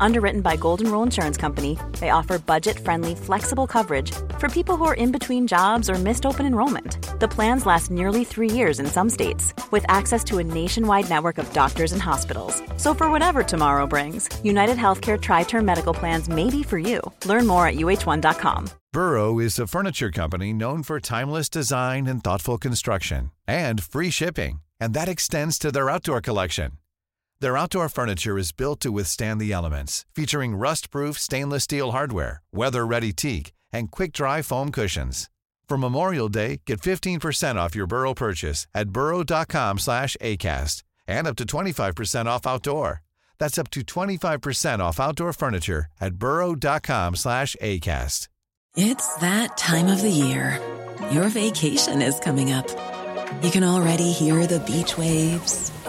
Underwritten by Golden Rule Insurance Company, they offer budget friendly, flexible coverage for people who are in between jobs or missed open enrollment. The plans last nearly three years in some states, with access to a nationwide network of doctors and hospitals. So, for whatever tomorrow brings, United Healthcare Tri Term Medical Plans may be for you. Learn more at uh1.com. Burrow is a furniture company known for timeless design and thoughtful construction, and free shipping, and that extends to their outdoor collection. Their outdoor furniture is built to withstand the elements, featuring rust-proof stainless steel hardware, weather-ready teak, and quick-dry foam cushions. For Memorial Day, get 15% off your Burrow purchase at burrow.com slash ACAST and up to 25% off outdoor. That's up to 25% off outdoor furniture at burrow.com slash ACAST. It's that time of the year. Your vacation is coming up. You can already hear the beach waves,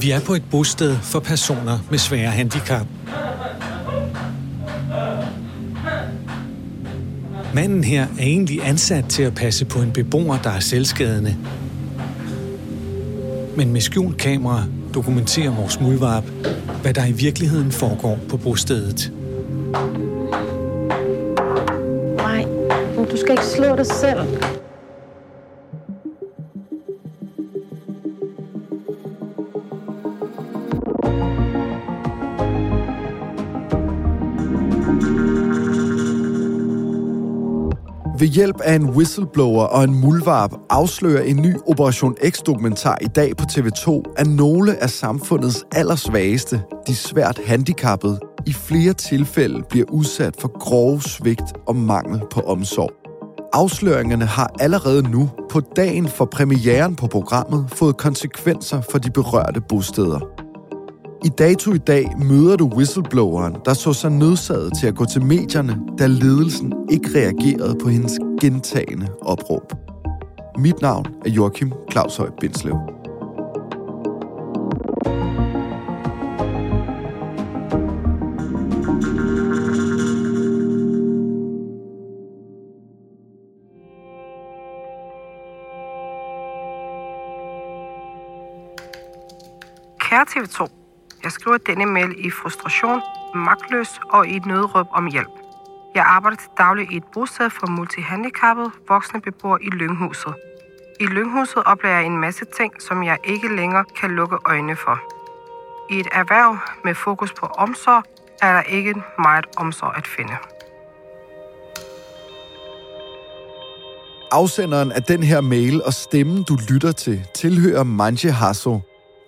Vi er på et bosted for personer med svære handicap. Manden her er egentlig ansat til at passe på en beboer, der er selvskadende. Men med skjult kamera dokumenterer vores muldvarp, hvad der i virkeligheden foregår på bostedet. Nej, du skal ikke slå dig selv. Ved hjælp af en whistleblower og en mulvarp afslører en ny Operation X-dokumentar i dag på TV2, at nogle af samfundets allersvageste, de svært handicappede, i flere tilfælde bliver udsat for grove svigt og mangel på omsorg. Afsløringerne har allerede nu, på dagen for premieren på programmet, fået konsekvenser for de berørte bosteder. I dato i dag møder du whistlebloweren, der så sig nødsaget til at gå til medierne, da ledelsen ikke reagerede på hendes gentagende opråb. Mit navn er Joachim Claus Høj Bindslev. Kære TV2, jeg skriver denne mail i frustration, magtløs og i et nødråb om hjælp. Jeg arbejder til daglig i et bosted for multihandicappede voksne beboere i Lynghuset. I Lynghuset oplever jeg en masse ting, som jeg ikke længere kan lukke øjnene for. I et erhverv med fokus på omsorg er der ikke meget omsorg at finde. Afsenderen af den her mail og stemmen, du lytter til, tilhører Manje Hasso.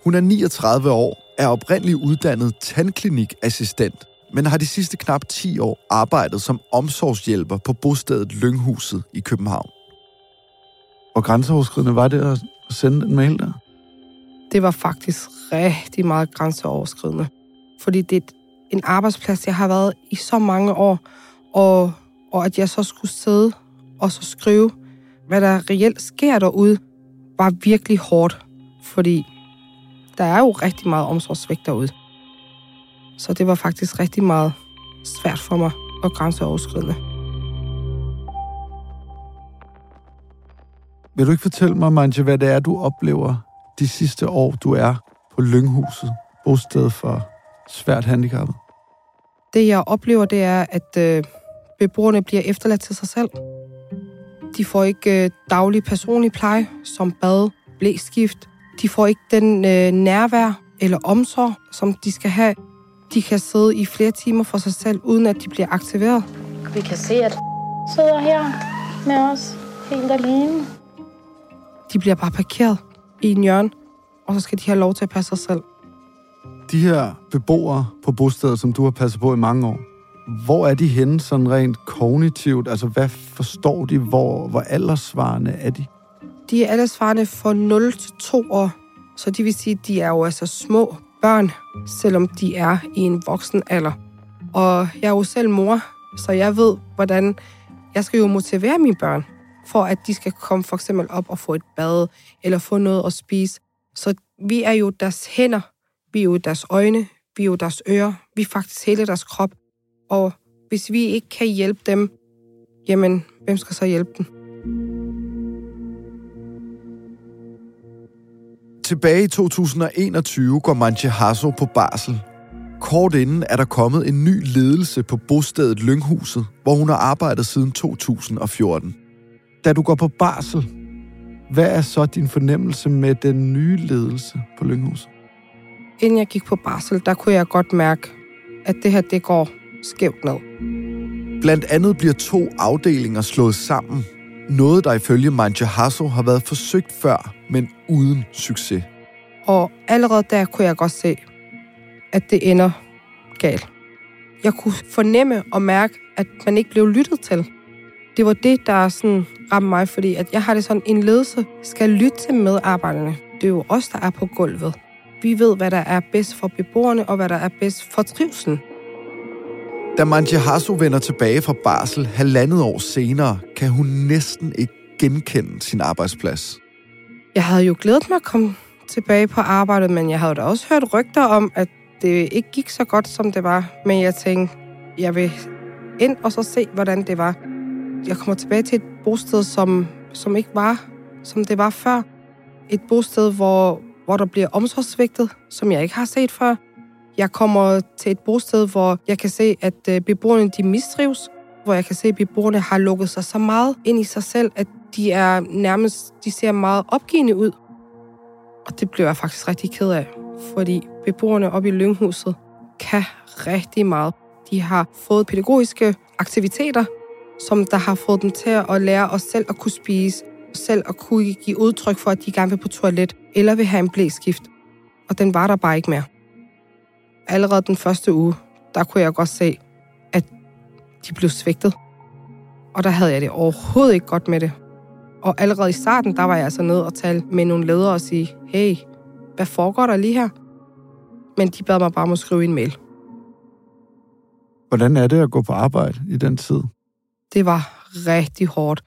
Hun er 39 år, er oprindelig uddannet tandklinikassistent, men har de sidste knap 10 år arbejdet som omsorgshjælper på bostedet Lynghuset i København. Hvor grænseoverskridende var det at sende den mail der? Det var faktisk rigtig meget grænseoverskridende. Fordi det er en arbejdsplads, jeg har været i så mange år, og, og at jeg så skulle sidde og så skrive, hvad der reelt sker derude, var virkelig hårdt. Fordi der er jo rigtig meget omsorgssvigt derude. Så det var faktisk rigtig meget svært for mig og grænseoverskridende. Vil du ikke fortælle mig, Manje, hvad det er, du oplever de sidste år, du er på Lynghuset, bosted for svært handicappet? Det, jeg oplever, det er, at øh, beboerne bliver efterladt til sig selv. De får ikke øh, daglig personlig pleje, som bad, blæskift. De får ikke den øh, nærvær eller omsorg, som de skal have. De kan sidde i flere timer for sig selv, uden at de bliver aktiveret. Vi kan se, at sidder her med os helt alene. De bliver bare parkeret i en hjørne, og så skal de have lov til at passe sig selv. De her beboere på bostedet, som du har passet på i mange år, Hvor er de henne sådan rent kognitivt? Altså, hvad forstår de? Hvor, hvor aldersvarende er de? De er aldersfarne fra 0 til 2 år. Så det vil sige, at de er jo altså små børn, selvom de er i en voksen alder. Og jeg er jo selv mor, så jeg ved, hvordan jeg skal jo motivere mine børn, for at de skal komme for eksempel op og få et bad, eller få noget at spise. Så vi er jo deres hænder, vi er jo deres øjne, vi er jo deres ører, vi er faktisk hele deres krop. Og hvis vi ikke kan hjælpe dem, jamen, hvem skal så hjælpe dem? Tilbage i 2021 går Manche Hasso på barsel. Kort inden er der kommet en ny ledelse på bostedet Lynghuset, hvor hun har arbejdet siden 2014. Da du går på barsel, hvad er så din fornemmelse med den nye ledelse på Lynghuset? Inden jeg gik på barsel, der kunne jeg godt mærke, at det her, det går skævt ned. Blandt andet bliver to afdelinger slået sammen. Noget, der ifølge Manja Hasso har været forsøgt før, men uden succes. Og allerede der kunne jeg godt se, at det ender galt. Jeg kunne fornemme og mærke, at man ikke blev lyttet til. Det var det, der sådan ramte mig, fordi at jeg har det sådan, en ledelse skal lytte til medarbejderne. Det er jo os, der er på gulvet. Vi ved, hvad der er bedst for beboerne, og hvad der er bedst for trivselen. Da Manja vender tilbage fra Basel halvandet år senere, kan hun næsten ikke genkende sin arbejdsplads. Jeg havde jo glædet mig at komme tilbage på arbejdet, men jeg havde da også hørt rygter om, at det ikke gik så godt, som det var. Men jeg tænkte, jeg vil ind og så se, hvordan det var. Jeg kommer tilbage til et bosted, som, som ikke var, som det var før. Et bosted, hvor, hvor der bliver omsorgsvigtet, som jeg ikke har set før. Jeg kommer til et bosted, hvor jeg kan se, at øh, beboerne de mistrives. Hvor jeg kan se, at beboerne har lukket sig så meget ind i sig selv, at de er nærmest, de ser meget opgivende ud. Og det blev jeg faktisk rigtig ked af, fordi beboerne oppe i Lynghuset kan rigtig meget. De har fået pædagogiske aktiviteter, som der har fået dem til at lære os selv at kunne spise, selv at kunne give udtryk for, at de gerne vil på toilet, eller vil have en blæskift. Og den var der bare ikke mere. Allerede den første uge, der kunne jeg godt se, at de blev svigtet. Og der havde jeg det overhovedet ikke godt med det. Og allerede i starten, der var jeg altså nede og tale med nogle ledere og sige, hey, hvad foregår der lige her? Men de bad mig bare om at skrive en mail. Hvordan er det at gå på arbejde i den tid? Det var rigtig hårdt.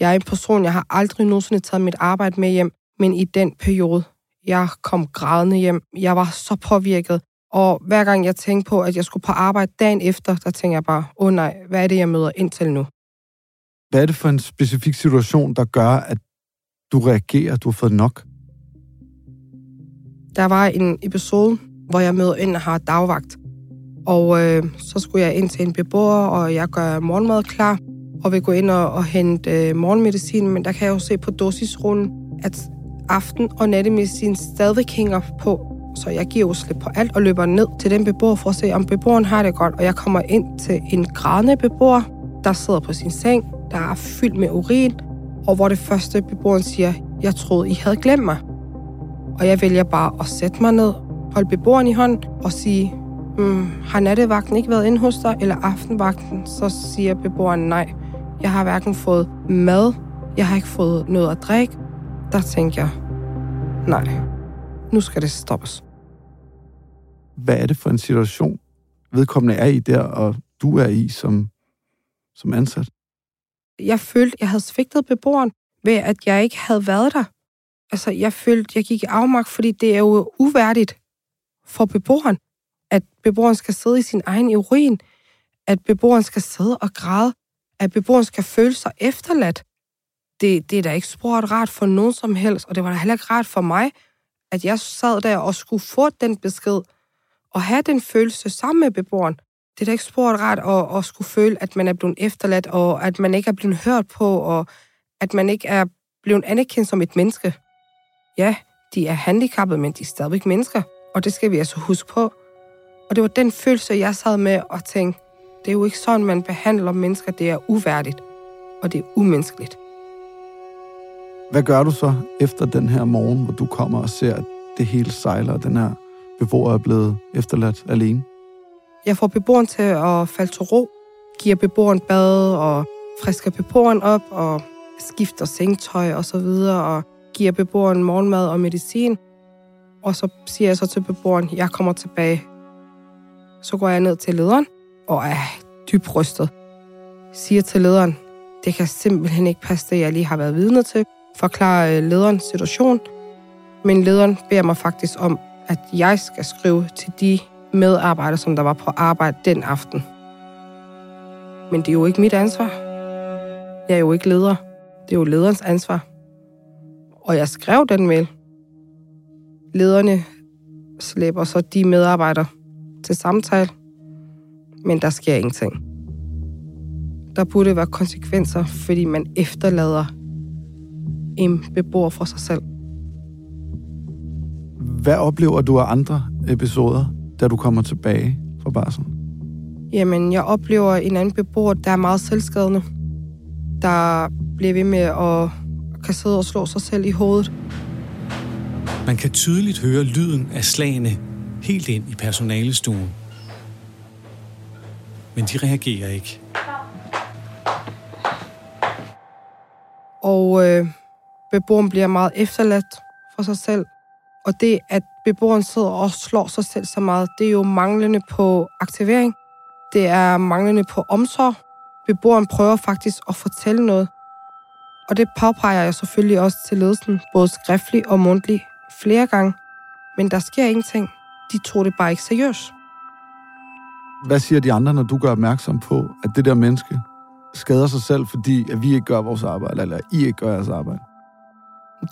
Jeg er en person, jeg har aldrig nogensinde taget mit arbejde med hjem, men i den periode, jeg kom grædende hjem. Jeg var så påvirket. Og hver gang jeg tænkte på, at jeg skulle på arbejde dagen efter, der tænkte jeg bare, åh oh nej, hvad er det, jeg møder indtil nu? Hvad er det for en specifik situation, der gør, at du reagerer, du har fået nok? Der var en episode, hvor jeg møder ind og har dagvagt. Og øh, så skulle jeg ind til en beboer, og jeg gør morgenmad klar, og vil gå ind og, og hente øh, morgenmedicin, men der kan jeg jo se på dosisrullen, at aften- og nattemedicin stadig hænger på. Så jeg giver jo slip på alt og løber ned til den beboer for at se, om beboeren har det godt. Og jeg kommer ind til en grædende beboer, der sidder på sin seng, der er fyldt med urin, og hvor det første beboeren siger, jeg troede, I havde glemt mig. Og jeg vælger bare at sætte mig ned, holde beboeren i hånden og sige, mm, har nattevagten ikke været inde hos dig, eller aftenvagten? Så siger beboeren nej. Jeg har hverken fået mad, jeg har ikke fået noget at drikke. Der tænker jeg, nej, nu skal det stoppes. Hvad er det for en situation, vedkommende er i der, og du er i som, som ansat? Jeg følte, jeg havde svigtet beboeren ved, at jeg ikke havde været der. Altså, jeg følte, jeg gik i afmagt, fordi det er jo uværdigt for beboeren, at beboeren skal sidde i sin egen urin, at beboeren skal sidde og græde, at beboeren skal føle sig efterladt. Det, det er da ikke spurgt rart for nogen som helst, og det var da heller ikke rart for mig, at jeg sad der og skulle få den besked, og have den følelse sammen med beboeren. Det er da ikke spurgt ret at, at skulle føle, at man er blevet efterladt, og at man ikke er blevet hørt på, og at man ikke er blevet anerkendt som et menneske. Ja, de er handicappede, men de er stadigvæk mennesker, og det skal vi altså huske på. Og det var den følelse, jeg sad med og tænkte, det er jo ikke sådan, man behandler mennesker. Det er uværdigt, og det er umenneskeligt. Hvad gør du så efter den her morgen, hvor du kommer og ser, at det hele sejler, og den her beboer er blevet efterladt alene? Jeg får beboeren til at falde til ro, giver beboeren bad og frisker beboeren op og skifter sengtøj og så videre og giver beboeren morgenmad og medicin. Og så siger jeg så til beboeren, jeg kommer tilbage. Så går jeg ned til lederen og er dybt rystet. Siger til lederen, det kan simpelthen ikke passe det, jeg lige har været vidne til. Forklarer øh, lederen situation. Men lederen beder mig faktisk om, at jeg skal skrive til de medarbejdere, som der var på arbejde den aften. Men det er jo ikke mit ansvar. Jeg er jo ikke leder. Det er jo lederens ansvar. Og jeg skrev den mail. Lederne slæber så de medarbejdere til samtale, men der sker ingenting. Der burde være konsekvenser, fordi man efterlader en beboer for sig selv. Hvad oplever du af andre episoder, da du kommer tilbage fra barsel? Jamen, jeg oplever en anden beboer, der er meget selvskadende. Der bliver ved med at kan sidde og slå sig selv i hovedet. Man kan tydeligt høre lyden af slagene helt ind i personalestuen. Men de reagerer ikke. Og øh, beboeren bliver meget efterladt for sig selv. Og det, at beboeren sidder og slår sig selv så meget, det er jo manglende på aktivering. Det er manglende på omsorg. Beboeren prøver faktisk at fortælle noget. Og det påpeger jeg selvfølgelig også til ledelsen, både skriftligt og mundtligt, flere gange. Men der sker ingenting. De tog det bare ikke seriøst. Hvad siger de andre, når du gør opmærksom på, at det der menneske skader sig selv, fordi at vi ikke gør vores arbejde, eller I ikke gør jeres arbejde?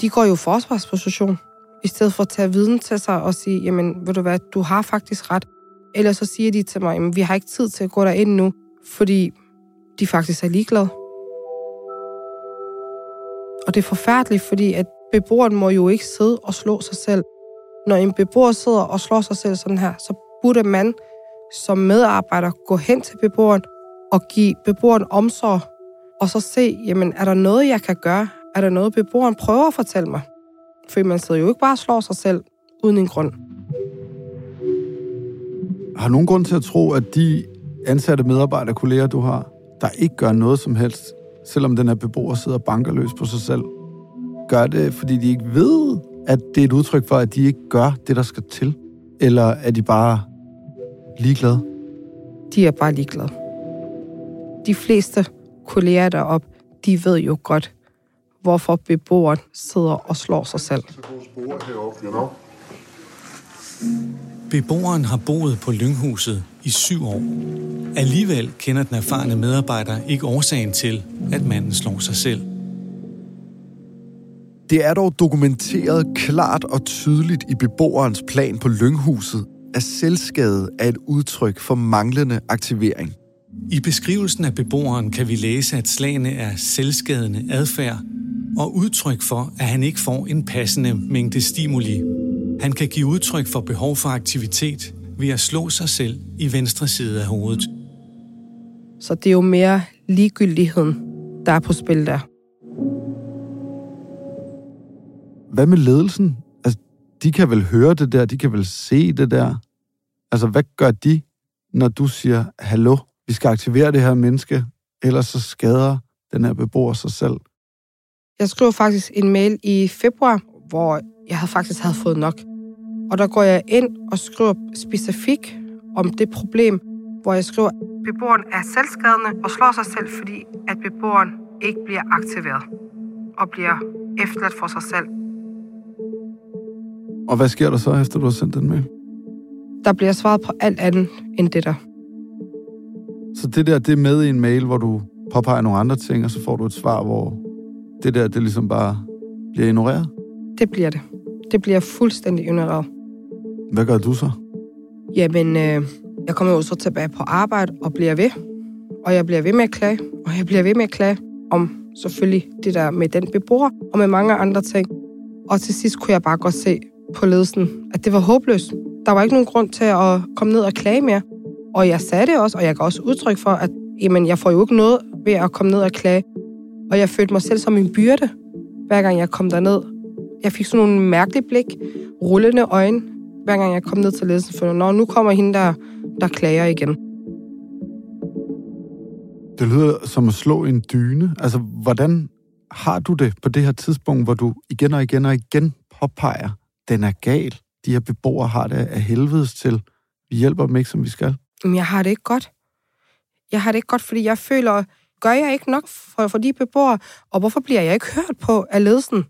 De går jo forsvarsposition, i stedet for at tage viden til sig og sige, jamen, ved du hvad, du har faktisk ret. Eller så siger de til mig, jamen, vi har ikke tid til at gå derind nu, fordi de faktisk er ligeglade. Og det er forfærdeligt, fordi at beboeren må jo ikke sidde og slå sig selv. Når en beboer sidder og slår sig selv sådan her, så burde man som medarbejder gå hen til beboeren og give beboeren omsorg, og så se, jamen, er der noget, jeg kan gøre? Er der noget, beboeren prøver at fortælle mig? For man sidder jo ikke bare og slår sig selv uden en grund. Har nogen grund til at tro, at de ansatte medarbejdere, kolleger, du har, der ikke gør noget som helst, selvom den her beboer sidder bankerløs på sig selv, gør det, fordi de ikke ved, at det er et udtryk for, at de ikke gør det, der skal til? Eller er de bare ligeglade? De er bare ligeglade. De fleste kolleger deroppe, de ved jo godt, hvorfor beboeren sidder og slår sig selv. Beboeren har boet på Lynghuset i syv år. Alligevel kender den erfarne medarbejder ikke årsagen til, at manden slår sig selv. Det er dog dokumenteret klart og tydeligt i beboerens plan på Lynghuset, at selvskade er et udtryk for manglende aktivering. I beskrivelsen af beboeren kan vi læse, at slagene er selvskadende adfærd og udtryk for, at han ikke får en passende mængde stimuli. Han kan give udtryk for behov for aktivitet ved at slå sig selv i venstre side af hovedet. Så det er jo mere ligegyldigheden, der er på spil der. Hvad med ledelsen? Altså, de kan vel høre det der, de kan vel se det der. Altså, hvad gør de, når du siger, hallo, vi skal aktivere det her menneske, ellers så skader den her beboer sig selv? Jeg skrev faktisk en mail i februar, hvor jeg havde faktisk havde fået nok. Og der går jeg ind og skriver specifikt om det problem, hvor jeg skriver, at beboeren er selvskadende og slår sig selv, fordi at beboeren ikke bliver aktiveret og bliver efterladt for sig selv. Og hvad sker der så, efter du har sendt den mail? Der bliver svaret på alt andet end det der. Så det der, det er med i en mail, hvor du påpeger nogle andre ting, og så får du et svar, hvor det der, det ligesom bare bliver ignoreret? Det bliver det. Det bliver fuldstændig ignoreret. Hvad gør du så? Jamen, øh, jeg kommer jo så tilbage på arbejde og bliver ved. Og jeg bliver ved med at klage. Og jeg bliver ved med at klage om selvfølgelig det der med den beboer, og med mange andre ting. Og til sidst kunne jeg bare godt se på ledelsen, at det var håbløst. Der var ikke nogen grund til at komme ned og klage mere. Og jeg sagde det også, og jeg gav også udtryk for, at jamen, jeg får jo ikke noget ved at komme ned og klage. Og jeg følte mig selv som en byrde, hver gang jeg kom derned. Jeg fik sådan nogle mærkelige blik, rullende øjne, hver gang jeg kom ned til ledelsen. For når nu kommer hende der der klager igen. Det lyder som at slå en dyne. Altså, hvordan har du det på det her tidspunkt, hvor du igen og igen og igen påpeger, den er gal. De her beboere har det af helvedes til. Vi hjælper dem ikke, som vi skal. Men jeg har det ikke godt. Jeg har det ikke godt, fordi jeg føler, gør jeg ikke nok for, for de beboere? Og hvorfor bliver jeg ikke hørt på af ledelsen?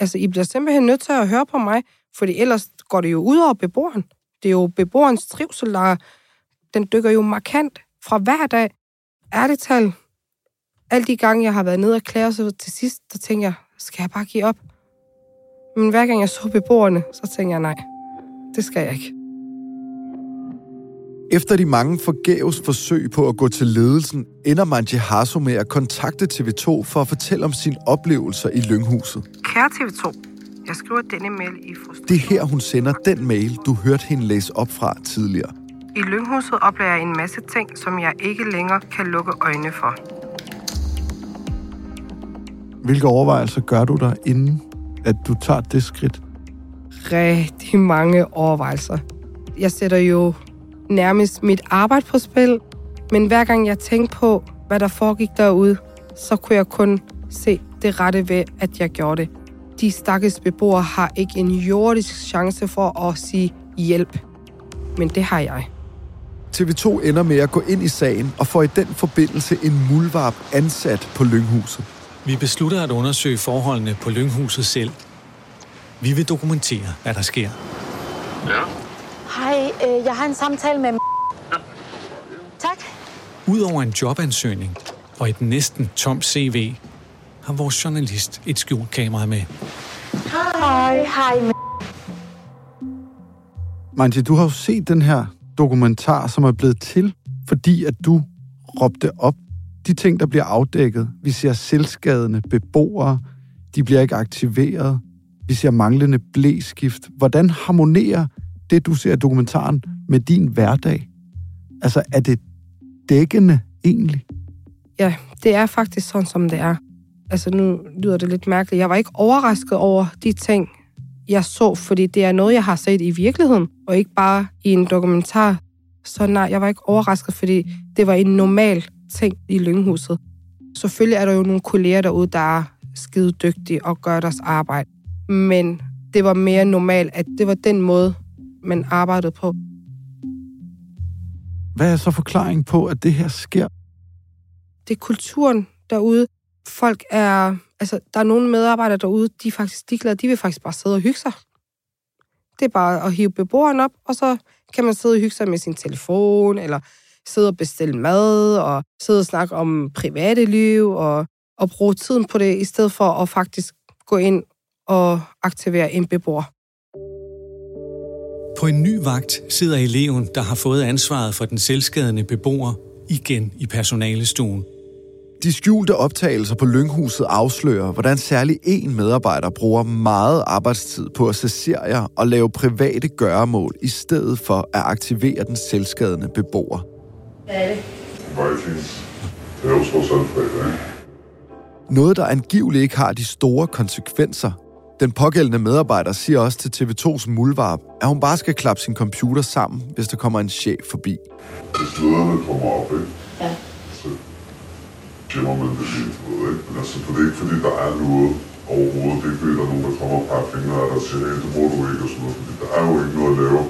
Altså, I bliver simpelthen nødt til at høre på mig, for ellers går det jo ud over beboeren. Det er jo beboerens trivsel, der den dykker jo markant fra hver dag. Ærligt tal, alle de gange, jeg har været nede og klære, så til sidst, der tænker jeg, skal jeg bare give op? Men hver gang jeg så beboerne, så tænker jeg, nej, det skal jeg ikke. Efter de mange forgæves forsøg på at gå til ledelsen, ender Manji Hasso med at kontakte TV2 for at fortælle om sine oplevelser i Lynghuset. Kære TV2, jeg skriver denne mail i frustration. Det er her, hun sender den mail, du hørte hende læse op fra tidligere. I Lynghuset oplever jeg en masse ting, som jeg ikke længere kan lukke øjnene for. Hvilke overvejelser gør du der, inden at du tager det skridt? Rigtig mange overvejelser. Jeg sætter jo nærmest mit arbejde på spil, men hver gang jeg tænkte på, hvad der foregik derude, så kunne jeg kun se det rette ved, at jeg gjorde det. De stakkels beboere har ikke en jordisk chance for at sige hjælp. Men det har jeg. TV2 ender med at gå ind i sagen og får i den forbindelse en muldvarp ansat på Lynghuset. Vi beslutter at undersøge forholdene på Lynghuset selv. Vi vil dokumentere, hvad der sker. Ja. Hej, øh, jeg har en samtale med... Tak. Udover en jobansøgning og et næsten tomt CV, har vores journalist et skjult kamera med. Hej, hej. Manji, du har jo set den her dokumentar, som er blevet til, fordi at du råbte op. De ting, der bliver afdækket, vi ser selvskadende beboere, de bliver ikke aktiveret, vi ser manglende blæskift. Hvordan harmonerer det, du ser i dokumentaren, med din hverdag? Altså, er det dækkende egentlig? Ja, det er faktisk sådan, som det er. Altså, nu lyder det lidt mærkeligt. Jeg var ikke overrasket over de ting, jeg så, fordi det er noget, jeg har set i virkeligheden, og ikke bare i en dokumentar. Så nej, jeg var ikke overrasket, fordi det var en normal ting i Lynghuset. Selvfølgelig er der jo nogle kolleger derude, der er skide dygtige og gør deres arbejde. Men det var mere normalt, at det var den måde, man arbejdede på. Hvad er så forklaringen på, at det her sker? Det er kulturen derude. Folk er... Altså, der er nogle medarbejdere derude, de er faktisk de, glade. de vil faktisk bare sidde og hygge sig. Det er bare at hive beboeren op, og så kan man sidde og hygge sig med sin telefon, eller sidde og bestille mad, og sidde og snakke om private liv, og, og bruge tiden på det, i stedet for at faktisk gå ind og aktivere en beboer. På en ny vagt sidder eleven, der har fået ansvaret for den selvskadende beboer, igen i personalestuen. De skjulte optagelser på Lynghuset afslører, hvordan særlig en medarbejder bruger meget arbejdstid på at se serier og lave private gøremål, i stedet for at aktivere den selvskadende beboer. Hvad er det? Vikings. Det er jo? Noget, der angiveligt ikke har de store konsekvenser. Den pågældende medarbejder siger også til TV2's muldvarp, at hun bare skal klappe sin computer sammen, hvis der kommer en chef forbi. Hvis lederne kommer op, ikke? Ja. så gemmer man det lidt, du ved, ikke? Men altså, for det er ikke fordi, der er noget overhovedet. Det er ikke fordi, der er nogen, der kommer og peger fingre af dig og siger, hey, det må du ikke, og sådan noget, fordi der er jo ikke noget at lave.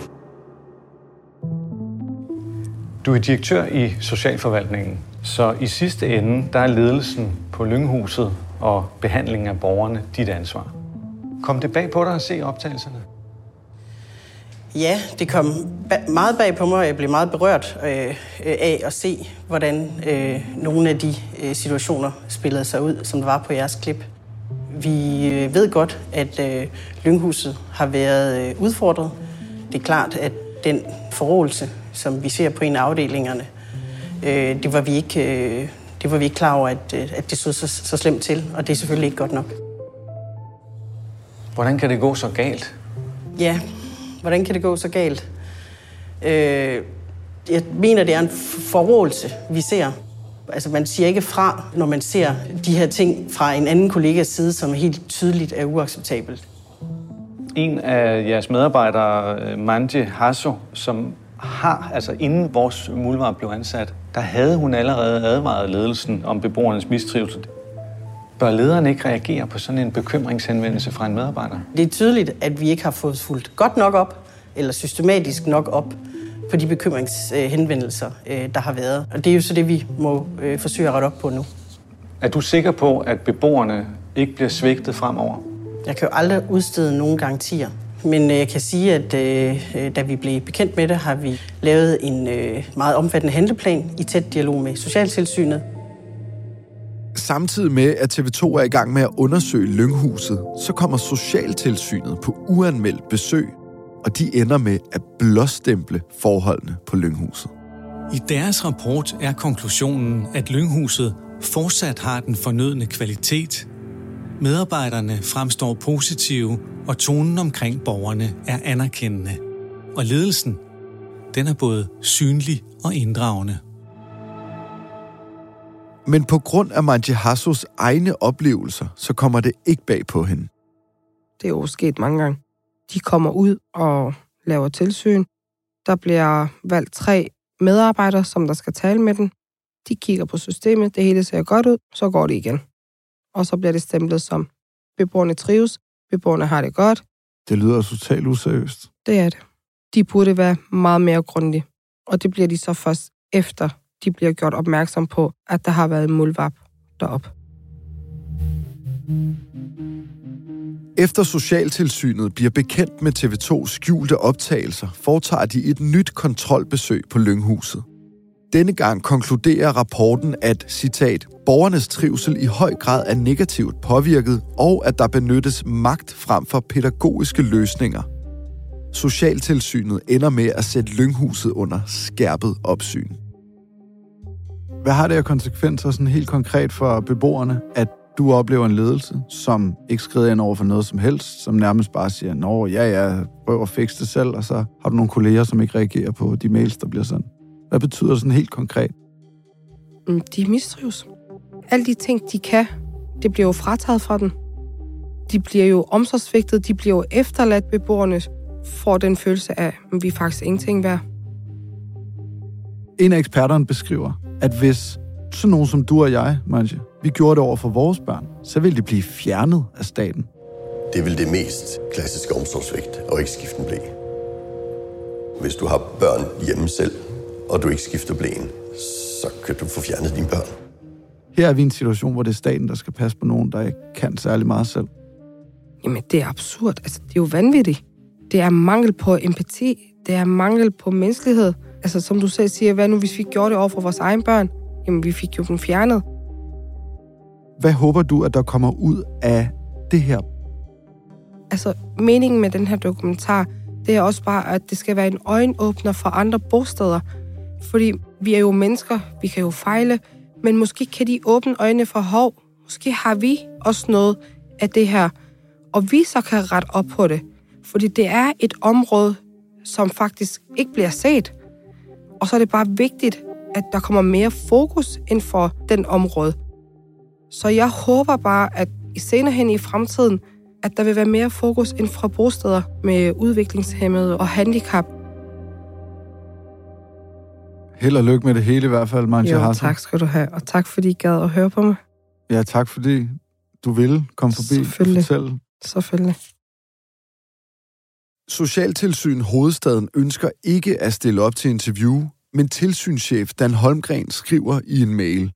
Du er direktør i Socialforvaltningen, så i sidste ende, der er ledelsen på Lynghuset og behandlingen af borgerne dit ansvar. Kom det bag på dig at se optagelserne? Ja, det kom ba- meget bag på mig, og jeg blev meget berørt øh, øh, af at se, hvordan øh, nogle af de øh, situationer spillede sig ud, som der var på jeres klip. Vi øh, ved godt, at øh, Lynghuset har været øh, udfordret. Det er klart, at den forrådelse, som vi ser på en af afdelingerne, øh, det, var vi ikke, øh, det var vi ikke klar over, at, øh, at det så, så, så slemt til, og det er selvfølgelig ikke godt nok. Hvordan kan det gå så galt? Ja, hvordan kan det gå så galt? Øh, jeg mener, det er en forrådelse, vi ser. Altså, man siger ikke fra, når man ser de her ting fra en anden kollegas side, som helt tydeligt er uacceptabelt. En af jeres medarbejdere, Manje Hasso, som har, altså inden vores muldvarp blev ansat, der havde hun allerede advaret ledelsen om beboernes mistrivsel. Bør lederen ikke reagere på sådan en bekymringshenvendelse fra en medarbejder? Det er tydeligt, at vi ikke har fået fuldt godt nok op, eller systematisk nok op på de bekymringshenvendelser, øh, der har været. Og det er jo så det, vi må øh, forsøge at rette op på nu. Er du sikker på, at beboerne ikke bliver svigtet fremover? Jeg kan jo aldrig udstede nogen garantier. Men øh, jeg kan sige, at øh, da vi blev bekendt med det, har vi lavet en øh, meget omfattende handleplan i tæt dialog med Socialtilsynet. Samtidig med, at TV2 er i gang med at undersøge Lynghuset, så kommer Socialtilsynet på uanmeldt besøg, og de ender med at blåstemple forholdene på Lynghuset. I deres rapport er konklusionen, at Lynghuset fortsat har den fornødne kvalitet. Medarbejderne fremstår positive, og tonen omkring borgerne er anerkendende. Og ledelsen, den er både synlig og inddragende. Men på grund af Manji Hassos egne oplevelser, så kommer det ikke bag på hende. Det er jo sket mange gange. De kommer ud og laver tilsyn. Der bliver valgt tre medarbejdere, som der skal tale med den. De kigger på systemet, det hele ser godt ud, så går det igen. Og så bliver det stemplet som, beboerne trives, beboerne har det godt. Det lyder totalt useriøst. Det er det. De burde være meget mere grundige. Og det bliver de så først efter, de bliver gjort opmærksom på, at der har været en mulvap derop. Efter Socialtilsynet bliver bekendt med TV2's skjulte optagelser, foretager de et nyt kontrolbesøg på Lynghuset. Denne gang konkluderer rapporten, at, citat, borgernes trivsel i høj grad er negativt påvirket, og at der benyttes magt frem for pædagogiske løsninger. Socialtilsynet ender med at sætte Lynghuset under skærpet opsyn. Hvad har det af konsekvenser sådan helt konkret for beboerne, at du oplever en ledelse, som ikke skrider ind over for noget som helst, som nærmest bare siger, nå ja, ja, prøv at fikse det selv, og så har du nogle kolleger, som ikke reagerer på de mails, der bliver sendt. Hvad betyder det sådan helt konkret? Mm, de mistrives. Alle de ting, de kan, det bliver jo frataget fra dem. De bliver jo omsorgsvigtet, de bliver jo efterladt beboerne, får den følelse af, at vi er faktisk ingenting værd. En af eksperterne beskriver, at hvis sådan nogen som du og jeg, Manje, vi gjorde det over for vores børn, så ville de blive fjernet af staten. Det er vel det mest klassiske omsorgsvigt, og ikke skifte en blæ. Hvis du har børn hjemme selv, og du ikke skifter blæen, så kan du få fjernet dine børn. Her er vi i en situation, hvor det er staten, der skal passe på nogen, der ikke kan særlig meget selv. Jamen, det er absurd. Altså, det er jo vanvittigt. Det er mangel på empati. Det er mangel på menneskelighed. Altså, som du selv siger, hvad nu, hvis vi gjorde det over for vores egen børn? Jamen, vi fik jo dem fjernet. Hvad håber du, at der kommer ud af det her? Altså, meningen med den her dokumentar, det er også bare, at det skal være en øjenåbner for andre bosteder. Fordi vi er jo mennesker, vi kan jo fejle, men måske kan de åbne øjnene for hov. Måske har vi også noget af det her, og vi så kan rette op på det. Fordi det er et område, som faktisk ikke bliver set. Og så er det bare vigtigt, at der kommer mere fokus ind for den område. Så jeg håber bare, at i senere hen i fremtiden, at der vil være mere fokus ind fra bosteder med udviklingshemmede og handicap. Held og lykke med det hele i hvert fald, Manja Jo, tak skal du have, og tak fordi I gad at høre på mig. Ja, tak fordi du ville komme forbi og fortælle. Selvfølgelig. Socialtilsyn Hovedstaden ønsker ikke at stille op til interview, men tilsynschef Dan Holmgren skriver i en mail.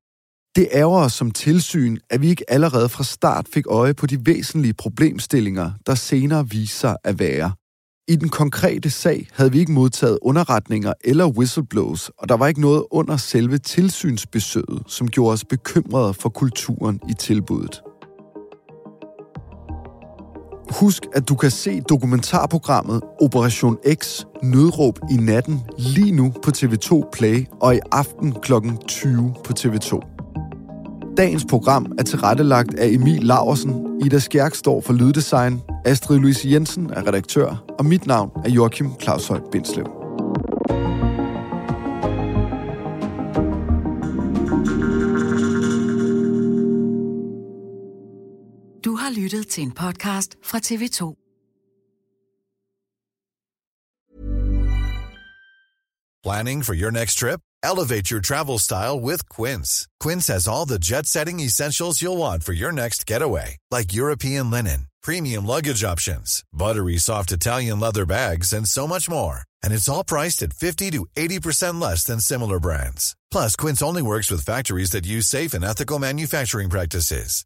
Det ærger os som tilsyn, at vi ikke allerede fra start fik øje på de væsentlige problemstillinger, der senere viser sig at være. I den konkrete sag havde vi ikke modtaget underretninger eller whistleblowers, og der var ikke noget under selve tilsynsbesøget, som gjorde os bekymrede for kulturen i tilbuddet. Husk, at du kan se dokumentarprogrammet Operation X Nødråb i natten lige nu på TV2 Play og i aften kl. 20 på TV2. Dagens program er tilrettelagt af Emil Laversen, Ida Skjærk står for Lyddesign, Astrid Louise Jensen er redaktør, og mit navn er Joachim Claus Høj Bindslev. Lyttet til en podcast fra TV2. Planning for your next trip? Elevate your travel style with Quince. Quince has all the jet setting essentials you'll want for your next getaway, like European linen, premium luggage options, buttery soft Italian leather bags, and so much more. And it's all priced at 50 to 80% less than similar brands. Plus, Quince only works with factories that use safe and ethical manufacturing practices.